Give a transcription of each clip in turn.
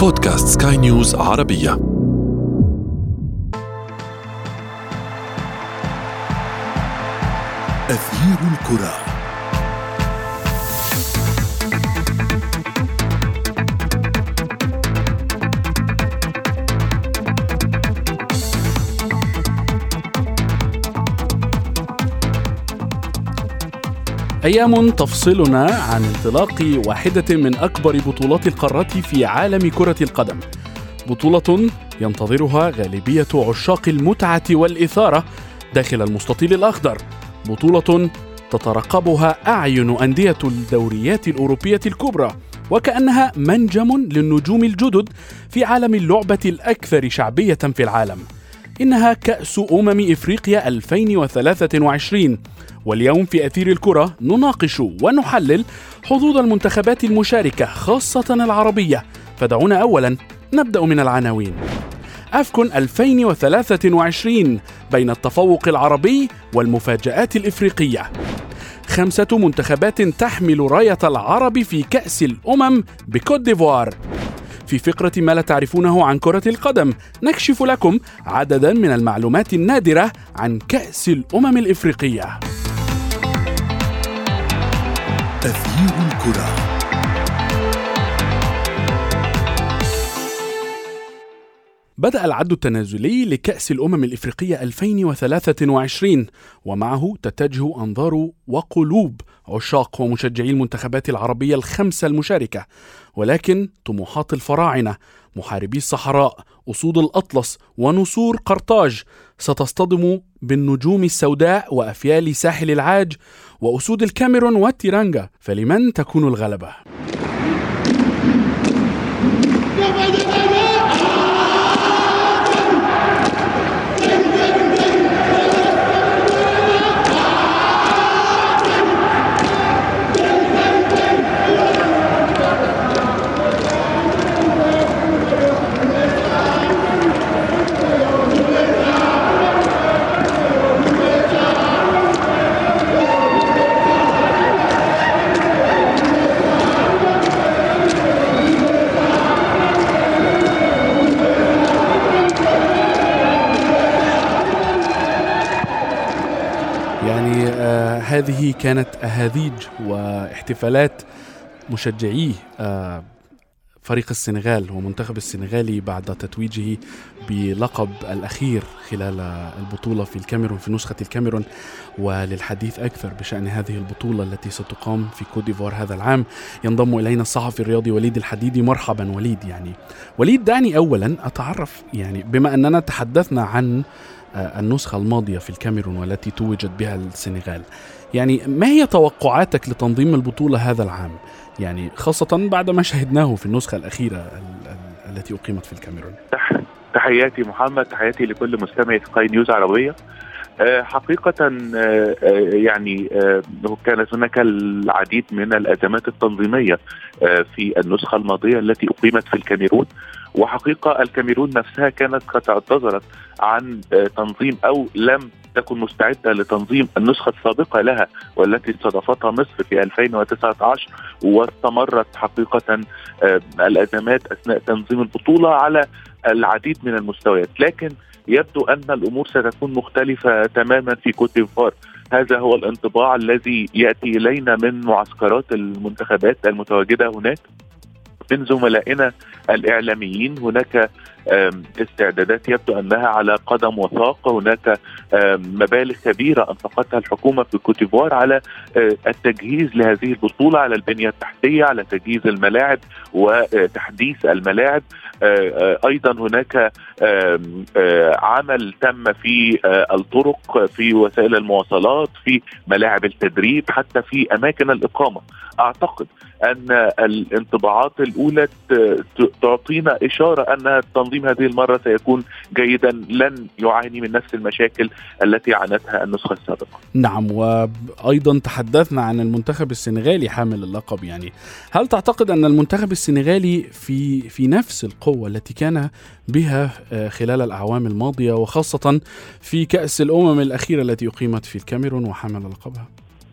بودكاست سكاي نيوز عربية. أثير الكرة. أيام تفصلنا عن انطلاق واحدة من أكبر بطولات القارة في عالم كرة القدم. بطولة ينتظرها غالبية عشاق المتعة والإثارة داخل المستطيل الأخضر. بطولة تترقبها أعين أندية الدوريات الأوروبية الكبرى. وكأنها منجم للنجوم الجدد في عالم اللعبة الأكثر شعبية في العالم. إنها كأس أمم إفريقيا 2023 واليوم في أثير الكرة نناقش ونحلل حظوظ المنتخبات المشاركة خاصة العربية. فدعونا أولا نبدأ من العناوين. أفكون 2023 بين التفوق العربي والمفاجآت الإفريقية. خمسة منتخبات تحمل راية العرب في كأس الأمم بكوت ديفوار. في فقرة ما لا تعرفونه عن كرة القدم. نكشف لكم عددا من المعلومات النادرة عن كأس الأمم الإفريقية. تغيير الكرة. بدأ العد التنازلي لكأس الأمم الإفريقية 2023 ومعه تتجه أنظار وقلوب عشاق ومشجعي المنتخبات العربية الخمسة المشاركة ولكن طموحات الفراعنة محاربي الصحراء أسود الأطلس ونسور قرطاج ستصطدم بالنجوم السوداء وأفيال ساحل العاج وأسود الكاميرون والتيرانجا فلمن تكون الغلبة؟ هذه كانت أهاديج واحتفالات مشجعي آه، فريق السنغال ومنتخب السنغالي بعد تتويجه بلقب الأخير خلال البطولة في الكاميرون في نسخة الكاميرون وللحديث أكثر بشأن هذه البطولة التي ستقام في كوت ديفوار هذا العام. ينضم إلينا الصحفي الرياضي وليد الحديدي. مرحبا وليد يعني. وليد دعني أولا أتعرف يعني بما أننا تحدثنا عن النسخة الماضية في الكاميرون والتي توجت بها السنغال. يعني ما هي توقعاتك لتنظيم البطولة هذا العام؟ يعني خاصة بعد ما شهدناه في النسخة الأخيرة التي أقيمت في الكاميرون. تحياتي محمد تحياتي لكل مستمعي سكاي نيوز عربية. آه، حقيقة آه، يعني كانت هناك العديد من الأزمات التنظيمية في النسخة الماضية التي أقيمت في الكاميرون. وحقيقة الكاميرون نفسها كانت قد اعتذرت عن تنظيم أو لم تكن مستعدة لتنظيم النسخة السابقة لها والتي استضافتها مصر في 2019 واستمرت حقيقة الأزمات أثناء تنظيم البطولة على العديد من المستويات. لكن يبدو أن الأمور ستكون مختلفة تماما في كوت ديفوار. هذا هو الانطباع الذي يأتي إلينا من معسكرات المنتخبات المتواجدة هناك. من زملائنا الإعلاميين. هناك استعدادات يبدو أنها على قدم وساق. هناك مبالغ كبيرة أنفقتها الحكومة في كوتيفوار على آه، التجهيز لهذه البطولة على البنية التحتية على تجهيز الملاعب وتحديث الملاعب. آه، آه، أيضا هناك عمل تم في الطرق في وسائل المواصلات في ملاعب التدريب حتى في أماكن الإقامة. أعتقد أن الانطباعات الأولى تعطينا إشارة ان تنظيم هذه المرة سيكون جيدا لن يعاني من نفس المشاكل التي عانتها النسخة السابقة. نعم وأيضا تحدثنا عن المنتخب السنغالي حامل اللقب يعني هل تعتقد أن المنتخب السنغالي في في نفس القوة التي كان بها آه، خلال الأعوام الماضية وخاصة في كأس الأمم الاخيره التي أقيمت في الكاميرون وحمل لقبها؟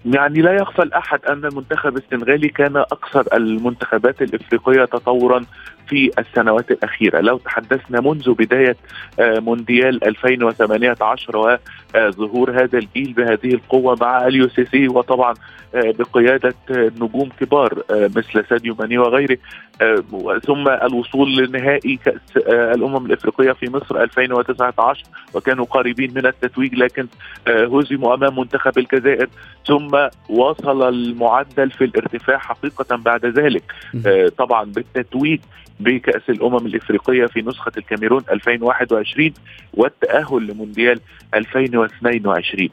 يعني لا يخفى لأحد أن المنتخب السنغالي كان أكثر المنتخبات الإفريقية تطورا في السنوات الأخيرة. لو تحدثنا منذ بداية مونديال 2018 وظهور هذا الجيل بهذه القوة مع أليو سيسيه وطبعا بقيادة نجوم كبار مثل ساديو ماني وغيره. ثم الوصول لنهائي كأس الأمم الإفريقية في مصر 2019 وكانوا قريبين من التتويج لكن هزموا أمام منتخب الجزائر. ثم وصل المعدل في الارتفاع حقيقة بعد ذلك. طبعا بالتتويج بكأس الأمم الإفريقية في نسخة الكاميرون 2021 والتأهل لمونديال 2022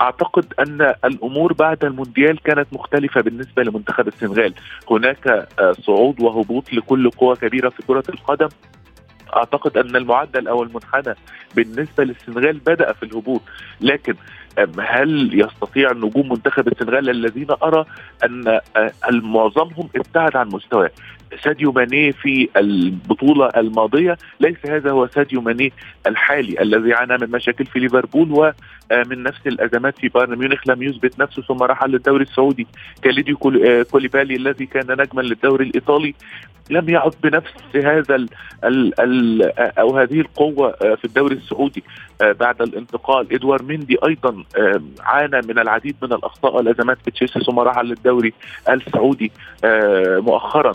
أعتقد أن الأمور بعد المونديال كانت مختلفة بالنسبة لمنتخب السنغال. هناك صعود وهبوط لكل قوه كبيرة في كرة القدم. أعتقد أن المعدل أو المنحنى بالنسبة للسنغال بدأ في الهبوط. لكن هل يستطيع نجوم منتخب السنغال الذين أرى أن معظمهم ابتعد عن مستواه؟ ساديو ماني في البطولة الماضية. ليس هذا هو ساديو ماني الحالي الذي عانى من مشاكل في ليفربول ومن نفس الأزمات في بايرن ميونخ. لم يثبت نفسه ثم رحل للدوري السعودي. كاليدو كوليبالي الذي كان نجما للدوري الإيطالي. لم يعد بنفس هذا ال ال ال أو هذه القوة في الدوري السعودي بعد الانتقال. ادوار مندي أيضا عانى من العديد من الأخطاء والازمات في تشيلسي ثم رحل للدوري السعودي مؤخرا.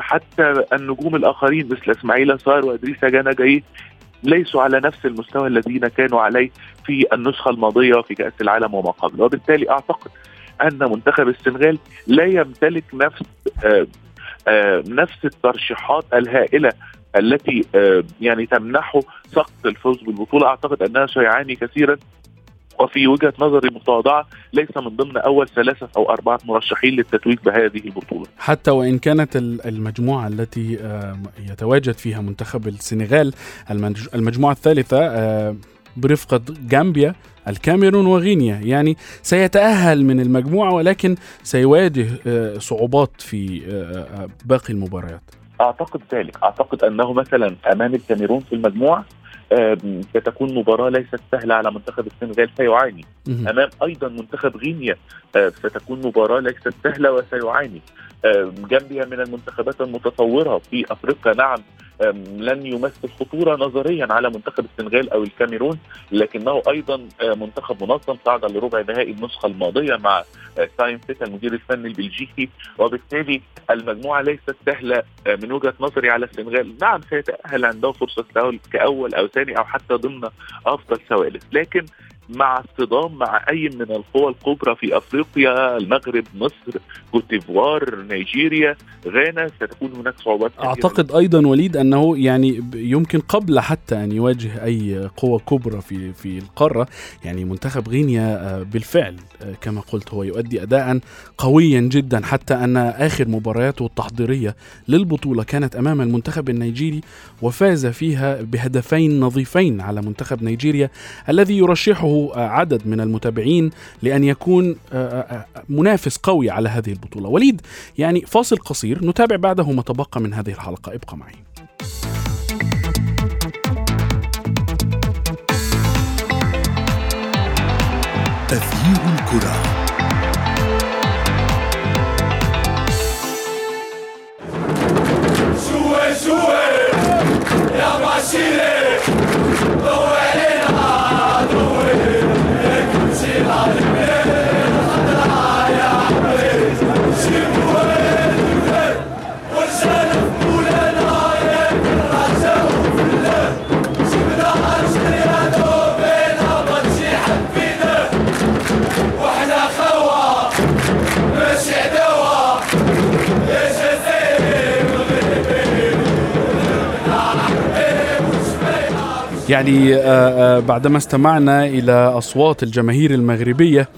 حتى النجوم الآخرين مثل إسماعيل صار وإدريس جانا جاي ليسوا على نفس المستوى الذين كانوا عليه في النسخة الماضية في كأس العالم وما قبل. وبالتالي أعتقد أن منتخب السنغال لا يمتلك نفس آآ آآ نفس الترشيحات الهائلة التي يعني تمنحه سقط الفوز بالبطولة. أعتقد أنها سيعاني كثيرا وفي وجهة نظري متواضعة ليس من ضمن أول ثلاثة أو أربعة مرشحين للتتويج بهذه البطولة. حتى وإن كانت المجموعة التي يتواجد فيها منتخب السنغال المجموعة الثالثة برفقة جامبيا الكاميرون وغينيا. يعني سيتأهل من المجموعة ولكن سيواجه صعوبات في باقي المباريات. أعتقد ذلك. أعتقد أنه مثلا أمام الكاميرون في المجموعة ستكون مباراة ليست سهلة على منتخب السنغال سيعاني. أمام أيضا منتخب غينيا ستكون مباراة ليست سهلة وسيعاني. جامبيا من المنتخبات المتطورة في أفريقيا نعم لن يمثل خطورة نظريا على منتخب السنغال أو الكاميرون لكنه أيضا منتخب منظم صعد لربع نهائي النسخة الماضية مع سينتفيت المدير الفني البلجيكي. وبالتالي المجموعة ليست سهلة من وجهة نظري على السنغال. نعم سيتأهل عنده فرصة تأهل كأول أو ثاني أو حتى ضمن أفضل ثوالث لكن مع اصطدام مع أي من القوى الكبرى في أفريقيا المغرب مصر كوت ديفوار نيجيريا غانا ستكون هناك صعوبات أعتقد أيضا وليد أنه يعني يمكن قبل حتى أن يواجه أي قوه كبرى في في القارة يعني منتخب غينيا بالفعل كما قلت هو يؤدي اداء قويا جدا حتى أن آخر مبارياته التحضيرية للبطولة كانت أمام المنتخب النيجيري وفاز فيها بهدفين نظيفين على منتخب نيجيريا الذي يرشحه عدد من المتابعين لأن يكون منافس قوي على هذه البطولة. وليد يعني فاصل قصير نتابع بعده ما تبقى من هذه الحلقة. ابقى معي. تغيير الكرة. شوي شوي يا معشيري يعني بعدما استمعنا إلى أصوات الجماهير المغربية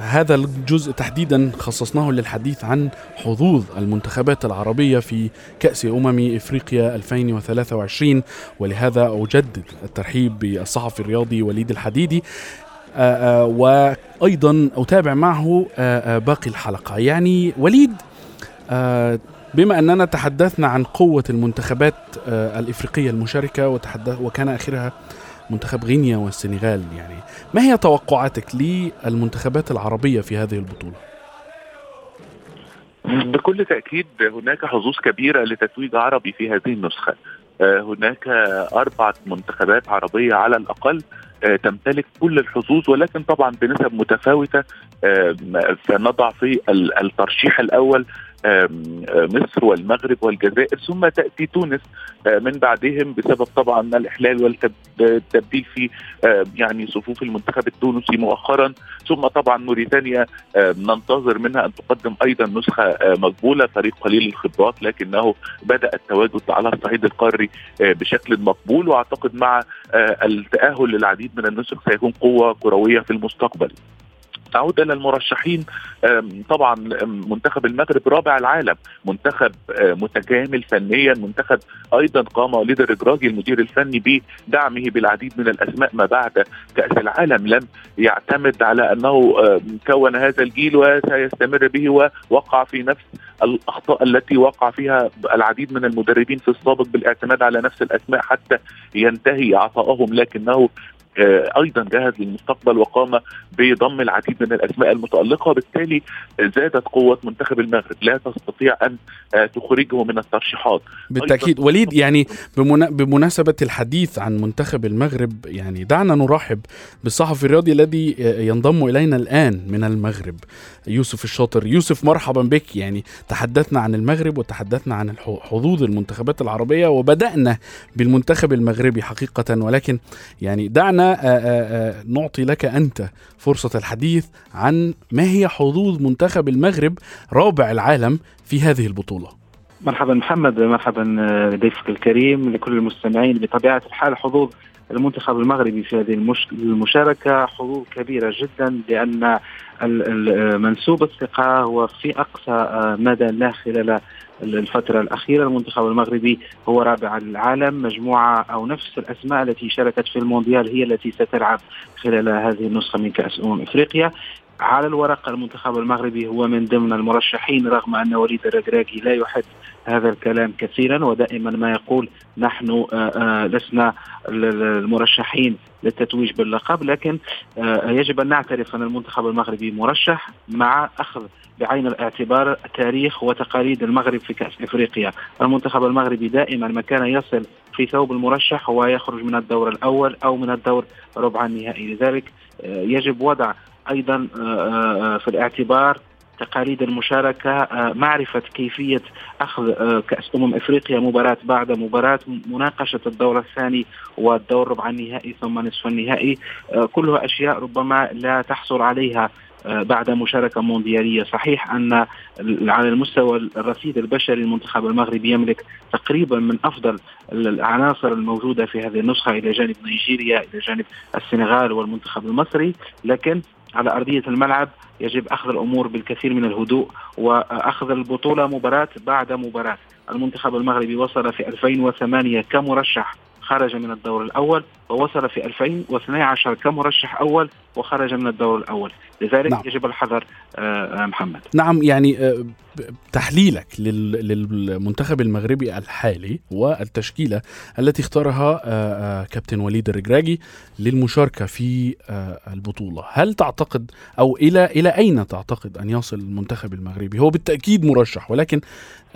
هذا الجزء تحديدا خصصناه للحديث عن حظوظ المنتخبات العربية في كأس أمم إفريقيا 2023 ولهذا أجدد الترحيب بالصحفي الرياضي وليد الحديدي وأيضا أتابع معه باقي الحلقة. يعني وليد بما أننا تحدثنا عن قوة المنتخبات الإفريقية المشاركة وتحدث وكان آخرها منتخب غينيا والسنغال يعني ما هي توقعاتك للمنتخبات العربية في هذه البطولة؟ بكل تأكيد هناك حظوظ كبيرة لتتويج عربي في هذه النسخة هناك أربعة منتخبات عربية على الأقل تمتلك كل الحظوظ ولكن طبعا بنسب متفاوتة فنضع في الترشيح الأول مصر والمغرب والجزائر ثم تأتي تونس من بعدهم بسبب طبعا الإحلال والتبديل في يعني صفوف المنتخب التونسي مؤخرا ثم طبعا موريتانيا ننتظر منها أن تقدم أيضا نسخة مقبولة فريق قليل الخبرات لكنه بدأ التواجد على الصعيد القاري بشكل مقبول وأعتقد مع التأهل للعديد من النسخ سيكون قوة كروية في المستقبل. نعود إلى المرشحين طبعا منتخب المغرب رابع العالم منتخب متكامل فنيا منتخب أيضا قام وليد الرجراجي المدير الفني بدعمه بالعديد من الأسماء ما بعد كأس العالم لم يعتمد على أنه كون هذا الجيل وسيستمر به ووقع في نفس الأخطاء التي وقع فيها العديد من المدربين في السابق بالاعتماد على نفس الأسماء حتى ينتهي عطائهم لكنه أيضا جهز للمستقبل وقام بضم العديد من الأسماء المتألقة. وبالتالي زادت قوة منتخب المغرب. لا تستطيع أن تخرجه من الترشيحات. بالتأكيد. وليد يعني بمناسبة الحديث عن منتخب المغرب يعني دعنا نرحب بالصحفي الرياضي الذي ينضم إلينا الآن من المغرب يوسف الشاطر. يوسف مرحبا بك. يعني تحدثنا عن المغرب وتحدثنا عن حظوظ المنتخبات العربية وبدأنا بالمنتخب المغربي حقيقة. ولكن يعني دعنا نعطي لك أنت فرصة الحديث عن ما هي حظوظ منتخب المغرب رابع العالم في هذه البطولة. مرحبا محمد مرحبا ضيفك الكريم لكل المستمعين. بطبيعة الحال حظوظ المنتخب المغربي في هذه المشاركة حظوظ كبيرة جدا لأن منسوب الثقة هو في أقصى مدى له خلال الفترة الأخيرة المنتخب المغربي هو رابع العالم. مجموعة أو نفس الأسماء التي شاركت في المونديال هي التي ستلعب خلال هذه النسخة من كأس أمم إفريقيا. على الورق المنتخب المغربي هو من ضمن المرشحين رغم أن وليد الركراكي لا يحب هذا الكلام كثيرا ودائما ما يقول نحن لسنا المرشحين للتتويج باللقب. لكن يجب أن نعترف أن المنتخب المغربي مرشح مع أخذ بعين الاعتبار تاريخ وتقاليد المغرب في كأس إفريقيا، المنتخب المغربي دائما ما كان يصل في ثوب المرشح هو يخرج من الدور الأول أو من الدور ربع النهائي، لذلك يجب وضع أيضا في الاعتبار تقاليد المشاركة معرفة كيفية أخذ كأس أمم إفريقيا مباراة بعد مباراة مناقشة الدور الثاني والدور ربع النهائي ثم نصف النهائي. كلها أشياء ربما لا تحصل عليها بعد مشاركة مونديالية. صحيح أن على المستوى الرصيد البشري المنتخب المغربي يملك تقريبا من أفضل العناصر الموجودة في هذه النسخة إلى جانب نيجيريا إلى جانب السنغال والمنتخب المصري. لكن على أرضية الملعب يجب أخذ الأمور بالكثير من الهدوء وأخذ البطولة مباراة بعد مباراة. المنتخب المغربي وصل في 2008 كمرشح خرج من الدور الأول ووصل في 2012 كمرشح أول وخرج من الدور الأول. لذلك نعم. يجب الحذر محمد. نعم يعني تحليلك للمنتخب المغربي الحالي والتشكيلة التي اختارها كابتن وليد الرجراجي للمشاركة في البطولة. هل تعتقد أو إلى إلى أين تعتقد أن يصل المنتخب المغربي؟ هو بالتأكيد مرشح ولكن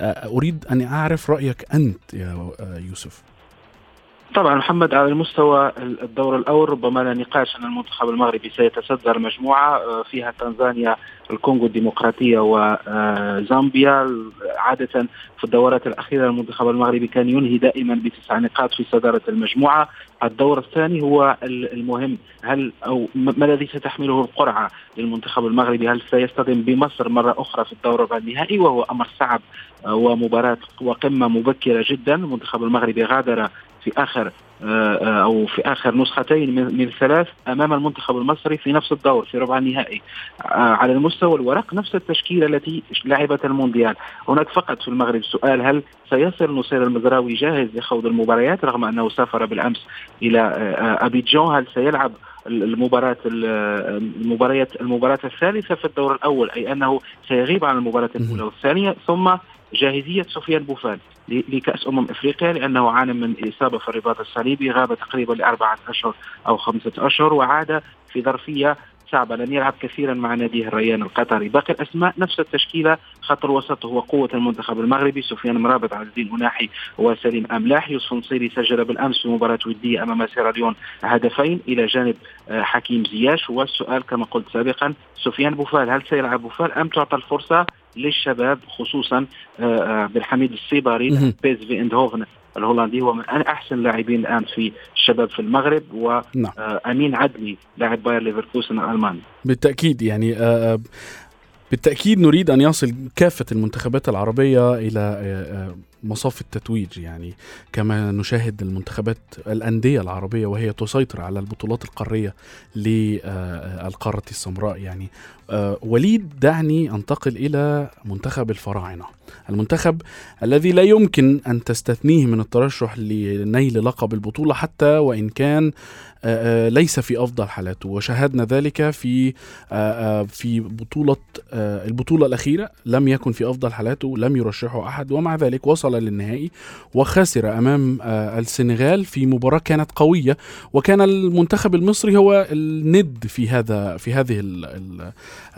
أريد أن أعرف رأيك أنت يا يوسف. طبعا محمد على المستوى الدور الأول ربما لا نقاش أن المنتخب المغربي سيتصدر مجموعة فيها تنزانيا الكونغو الديمقراطية وزامبيا عادة في الدورات الأخيرة المنتخب المغربي كان ينهي دائما بتسع نقاط في صدارة المجموعة. الدور الثاني هو المهم هل أو ما الذي ستحمله القرعة للمنتخب المغربي؟ هل سيصطدم بمصر مرة أخرى في الدور النهائي وهو أمر صعب ومباراة وقمة مبكرة جدا؟ المنتخب المغربي غادر في آخر أو في آخر نسختين من الثلاث أمام المنتخب المصري في نفس الدور في ربع النهائي. على المستوى الورق نفس التشكيله التي لعبت المونديال. هناك فقط في المغرب سؤال هل سيصل نصير المزراوي جاهز لخوض المباريات رغم أنه سافر بالأمس إلى ابيجان هل سيلعب المباراة المباريات المباراة الثالثة في الدور الأول أي أنه سيغيب عن المباراة الأولى والثانية ثم جاهزية سفيان بوفال لكأس أمم إفريقيا لأنه عانى من إصابة في الرباط الصليبي غاب تقريبا لأربعة أشهر أو خمسة أشهر وعاد في ظرفية صعبة لن يلعب كثيرا مع ناديه الريان القطري. باقي الأسماء نفس التشكيلة خط الوسط هو قوة المنتخب المغربي. سفيان مرابط عز الدين مناحي وسليم أملاح يوسف نصيري سجل بالأمس في مباراة ودية أمام سيراليون هدفين. إلى جانب آه، حكيم زياش. والسؤال كما قلت سابقا سفيان بوفال هل سيلعب بوفال أم تعطى الفرصة للشباب خصوصا آه، عبد الحميد الصيباري بي إس في آيندهوفن الهولندي. هو من أحسن اللاعبين الآن في الشباب في المغرب وامين نعم. عدلي لاعب باير ليفركوسن الألماني. بالتأكيد يعني آه، آه، بالتأكيد نريد أن يصل كافة المنتخبات العربية إلى آه، مصاف التتويج يعني كما نشاهد المنتخبات الأندية العربية وهي تسيطر على البطولات القارية للقارة السمراء يعني وليد دعني أنتقل إلى منتخب الفراعنة. المنتخب الذي لا يمكن أن تستثنيه من الترشح لنيل لقب البطولة حتى وإن كان آه، آه، ليس في أفضل حالاته. وشاهدنا ذلك في آه، في بطولة البطولة الأخيرة لم يكن في أفضل حالاته لم يرشحه أحد ومع ذلك وصل للنهائي وخسر أمام السنغال في مباراة كانت قوية. وكان المنتخب المصري هو الند في هذا في هذه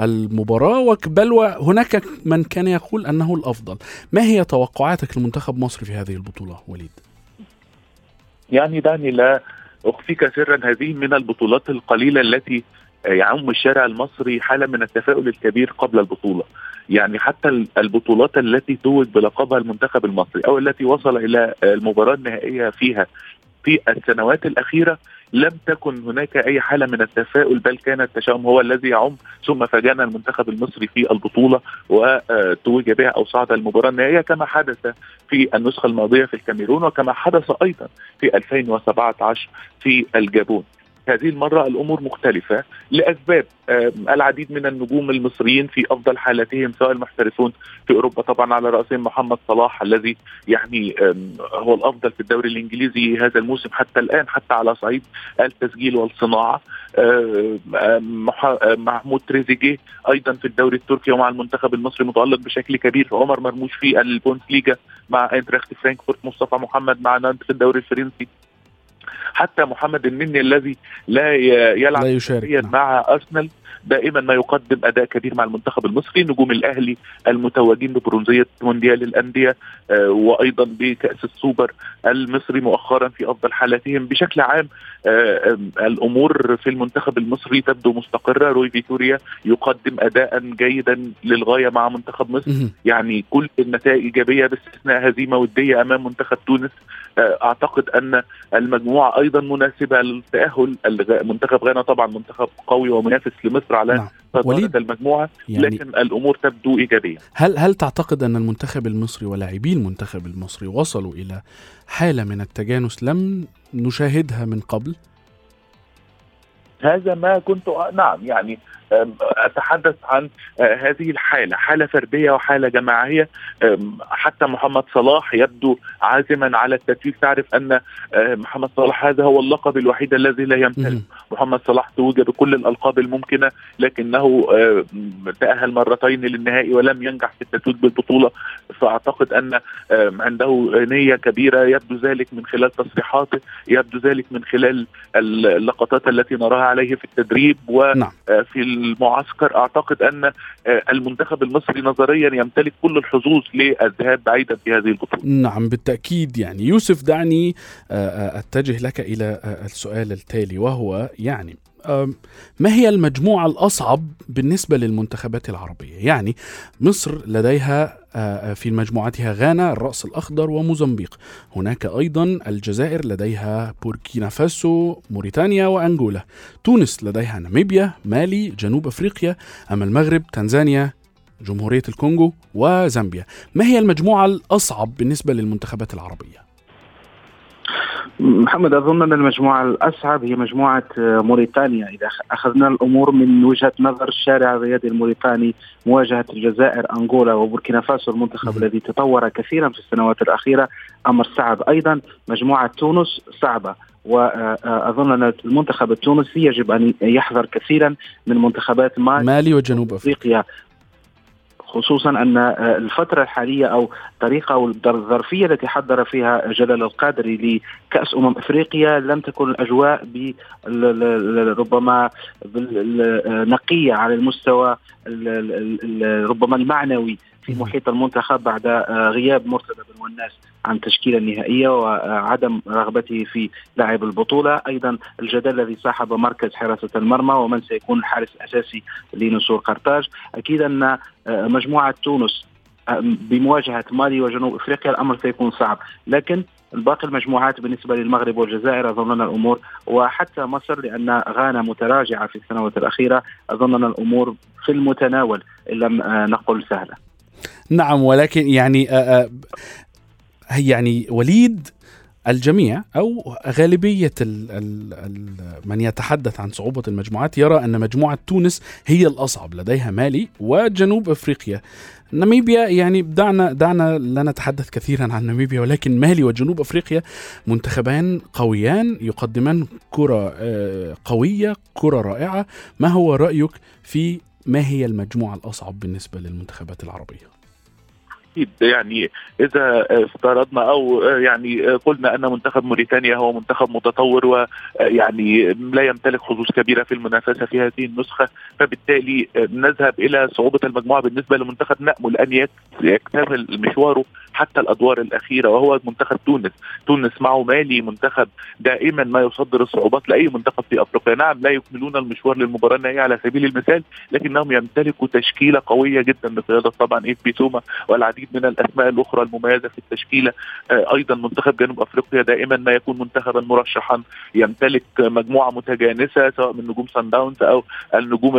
المباراة. بل وهناك من كان يقول أنه الأفضل. ما هي توقعاتك لمنتخب مصر في هذه البطولة وليد؟ يعني دعني لا أخفيك سرا هذه من البطولات القليلة التي يعم الشارع المصري حالة من التفاؤل الكبير قبل البطولة. يعني حتى البطولات التي توج بلقبها المنتخب المصري أو التي وصل إلى المباراة النهائية فيها في السنوات الأخيرة لم تكن هناك أي حالة من التفاؤل بل كان التشاؤم هو الذي يعم. ثم فاجأنا المنتخب المصري في البطولة وتوج بها أو صعد المباراة النهائية كما حدث في النسخة الماضية في الكاميرون وكما حدث أيضا في 2017 في الجابون. هذه المرة الأمور مختلفة لأسباب العديد من النجوم المصريين في أفضل حالاتهم سواء المحترفون في أوروبا طبعا على رأسهم محمد صلاح الذي يعني هو الأفضل في الدوري الإنجليزي هذا الموسم حتى الآن حتى على صعيد التسجيل والصناعة. محمود تريزيجيه أيضا في الدوري التركي ومع المنتخب المصري متألق بشكل كبير. عمر مرموش في البوندسليغا مع أينتراخت فرانكفورت مصطفى محمد مع نانت في الدوري الفرنسي. حتى محمد النني الذي لا يلعب لا يشارك. مع أرسنال دائما ما يقدم أداء كبير مع المنتخب المصري نجوم الأهلي المتوجين ببرونزية مونديال الأندية آه، وأيضا بكأس السوبر المصري مؤخرا في أفضل حالاتهم. بشكل عام آه، الأمور في المنتخب المصري تبدو مستقرة. روي فيتوريا يقدم اداء جيدا للغاية مع منتخب مصر. يعني كل النتائج إيجابية باستثناء هزيمة ودية أمام منتخب تونس. آه، أعتقد أن المجموعة أيضا مناسبة للتأهل منتخب غانا طبعا منتخب قوي ومنافس لمصر على نعم. وليد المجموعة يعني لكن الأمور تبدو إيجابية هل هل تعتقد أن المنتخب المصري ولاعبي المنتخب المصري وصلوا إلى حالة من التجانس لم نشاهدها من قبل؟ هذا ما كنت نعم يعني أتحدث عن هذه الحالة حالة فردية وحالة جماعية. حتى محمد صلاح يبدو عازما على التتويج تعرف أن محمد صلاح هذا هو اللقب الوحيد الذي لا يمتلك. محمد صلاح توج بكل الألقاب الممكنة لكنه تأهل مرتين للنهائي ولم ينجح في التتويج بالبطولة. فأعتقد أن عنده نية كبيرة. يبدو ذلك من خلال تصريحاته يبدو ذلك من خلال اللقطات التي نراها عليه في التدريب وفي نعم. آه، المعسكر أعتقد أن آه، المنتخب المصري نظريا يمتلك كل الحظوظ للذهاب بعيدا في هذه البطولة. نعم بالتأكيد يعني يوسف دعني آه، أتجه لك إلى السؤال التالي وهو يعني ما هي المجموعة الأصعب بالنسبة للمنتخبات العربية؟ يعني مصر لديها في مجموعتها غانا الرأس الأخضر وموزمبيق هناك أيضا الجزائر لديها بوركينا فاسو موريتانيا وأنغولا تونس لديها ناميبيا مالي جنوب أفريقيا أما المغرب تنزانيا جمهورية الكونغو وزامبيا ما هي المجموعة الأصعب بالنسبة للمنتخبات العربية؟ محمد أظن أن المجموعة الأصعب هي مجموعة آه، موريتانيا. إذا أخذنا الأمور من وجهة نظر الشارع الرياضي الموريتاني مواجهة الجزائر أنغولا وبوركينا فاسو المنتخب الذي تطور كثيرا في السنوات الأخيرة أمر صعب. أيضا مجموعة تونس صعبة واظن أن المنتخب التونسي يجب أن يحذر كثيرا من منتخبات مالي, مالي وجنوب إفريقيا. خصوصا أن الفترة الحالية أو الطريقة أو الظرفية التي حضر فيها جلال القادري لكأس أمم إفريقيا لم تكن الأجواء ربما نقية على المستوى ربما المعنوي. في محيط المنتخب بعد آه، غياب مرتضى بن والناس عن التشكيله النهائيه وعدم رغبته في لعب البطولة، أيضا الجدل الذي صاحب مركز حراسة المرمى ومن سيكون الحارس الأساسي لنسور قرطاج، أكيد أن آه، مجموعة تونس آه، بمواجهة مالي وجنوب إفريقيا الأمر سيكون صعب، لكن باقي المجموعات بالنسبة للمغرب والجزائر أظن أن الأمور وحتى مصر لأن غانا متراجعة في السنوات الأخيرة أظن أن الأمور في المتناول إن لم نقل سهلة. نعم ولكن يعني آه، آه، يعني وليد الجميع أو غالبية ال ال ال من يتحدث عن صعوبة المجموعات يرى أن مجموعة تونس هي الأصعب لديها مالي وجنوب أفريقيا. ناميبيا يعني دعنا دعنا لا نتحدث كثيرا عن ناميبيا ولكن مالي وجنوب أفريقيا منتخبان قويان يقدمان كرة آه، قوية كرة رائعة. ما هو رأيك في ما هي المجموعة الأصعب بالنسبة للمنتخبات العربية؟ أكيد يعني إذا افترضنا أو يعني قلنا أن منتخب موريتانيا هو منتخب متطور ويعني لا يمتلك حظوظ كبيرة في المنافسة في هذه النسخة فبالتالي نذهب إلى صعوبة المجموعة بالنسبة لمنتخب نأمل أن يكتمل مشواره حتى الأدوار الأخيرة وهو منتخب تونس، تونس معه مالي منتخب دائما ما يصدر الصعوبات لأي منتخب في أفريقيا، نعم لا يكملون المشوار للمباراة النهائية على سبيل المثال لكنهم يمتلكوا تشكيلة قوية جدا بقياده طبعا إيف بيسوما والعديد من الأسماء الأخرى المميزة في التشكيلة، آه، أيضا منتخب جنوب أفريقيا دائما ما يكون منتخبا مرشحا يمتلك مجموعة متجانسة سواء من نجوم صن داونز أو النجوم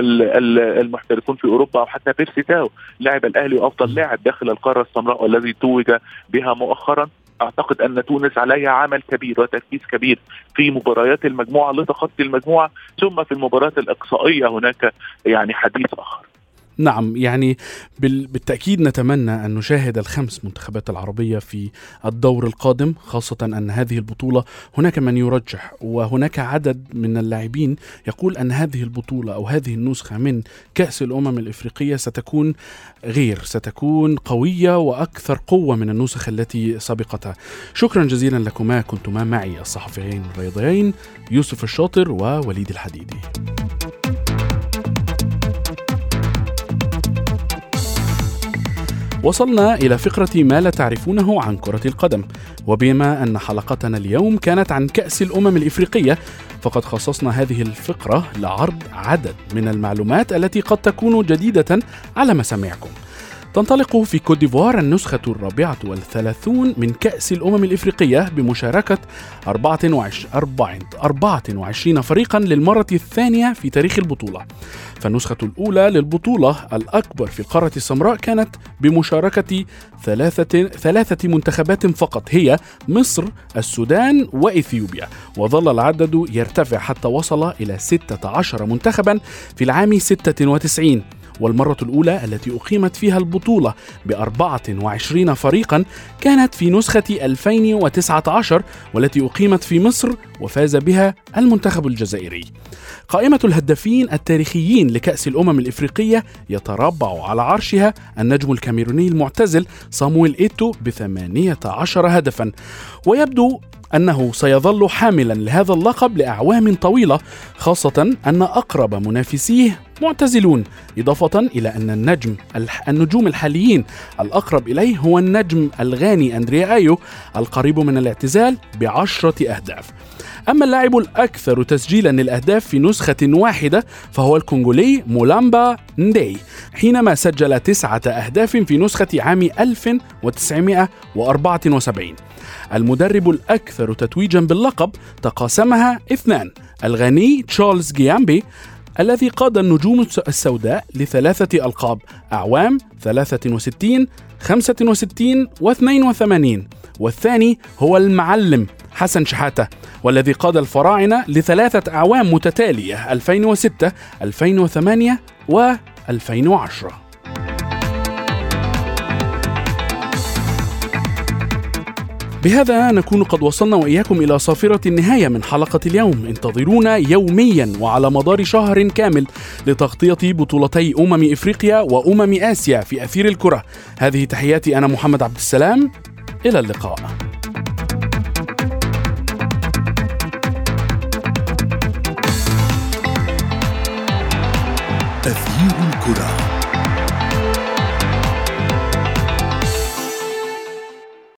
المحترفون في أوروبا أو حتى بيرسي تاو لاعب الأهلي وأفضل لاعب داخل القارة السمراء والذي توج بها مؤخرا. أعتقد أن تونس عليها عمل كبير وتركيز كبير في مباريات المجموعة لتخطي المجموعة ثم في المباريات الإقصائية هناك يعني حديث آخر. نعم يعني بالتأكيد نتمنى أن نشاهد الخمس منتخبات العربية في الدور القادم خاصة أن هذه البطولة هناك من يرجح وهناك عدد من اللاعبين يقول أن هذه البطولة أو هذه النسخة من كأس الأمم الإفريقية ستكون غير ستكون قوية وأكثر قوة من النسخ التي سبقتها. شكرا جزيلا لكما كنتما معي الصحفيين الرياضيين يوسف الشاطر ووليد الحديدي. وصلنا إلى فقرة ما لا تعرفونه عن كرة القدم. وبما أن حلقتنا اليوم كانت عن كأس الأمم الإفريقية فقد خصصنا هذه الفقرة لعرض عدد من المعلومات التي قد تكون جديدة على مسامعكم. تنطلق في كوت ديفوار النسخة الرابعة والثلاثون من كأس الأمم الإفريقية بمشاركة 24 فريقا للمرة الثانية في تاريخ البطولة. فالنسخة الأولى للبطولة الأكبر في القارة السمراء كانت بمشاركة ثلاثة, ثلاثة منتخبات فقط هي مصر السودان وإثيوبيا. وظل العدد يرتفع حتى وصل إلى 16 منتخبا في العام 96 والمرة الأولى التي أقيمت فيها البطولة ب 24 فريقا كانت في نسخة 2019 والتي أقيمت في مصر وفاز بها المنتخب الجزائري. قائمة الهدافين التاريخيين لكأس الأمم الإفريقية يتربع على عرشها النجم الكاميروني المعتزل صامويل إيتو بثمانية عشر هدفا ويبدو أنه سيظل حاملا لهذا اللقب لأعوام طويلة خاصة أن أقرب منافسيه معتزلون إضافة إلى أن النجم النجوم الحاليين الأقرب إليه هو النجم الغاني أندريا آيو القريب من الاعتزال بعشرة أهداف أما اللاعب الأكثر تسجيلا للأهداف في نسخة واحدة فهو الكونغولي مولامبا ندي حينما سجل تسعة أهداف في نسخة عام 1974 المدرب الأكثر تتويجا باللقب تقاسمها اثنان الغني تشارلز جيامبي الذي قاد النجوم السوداء لثلاثة ألقاب أعوام 63 65 و 82 والثاني هو المعلم حسن شحاتة والذي قاد الفراعنة لثلاثة أعوام متتالية 2006 2008 و 2010 بهذا نكون قد وصلنا وإياكم إلى صافرة النهاية من حلقة اليوم. انتظرونا يوميا وعلى مدار شهر كامل لتغطية بطولتي أمم إفريقيا وأمم آسيا في أثير الكرة. هذه تحياتي أنا محمد عبد السلام. إلى اللقاء. أثير الكره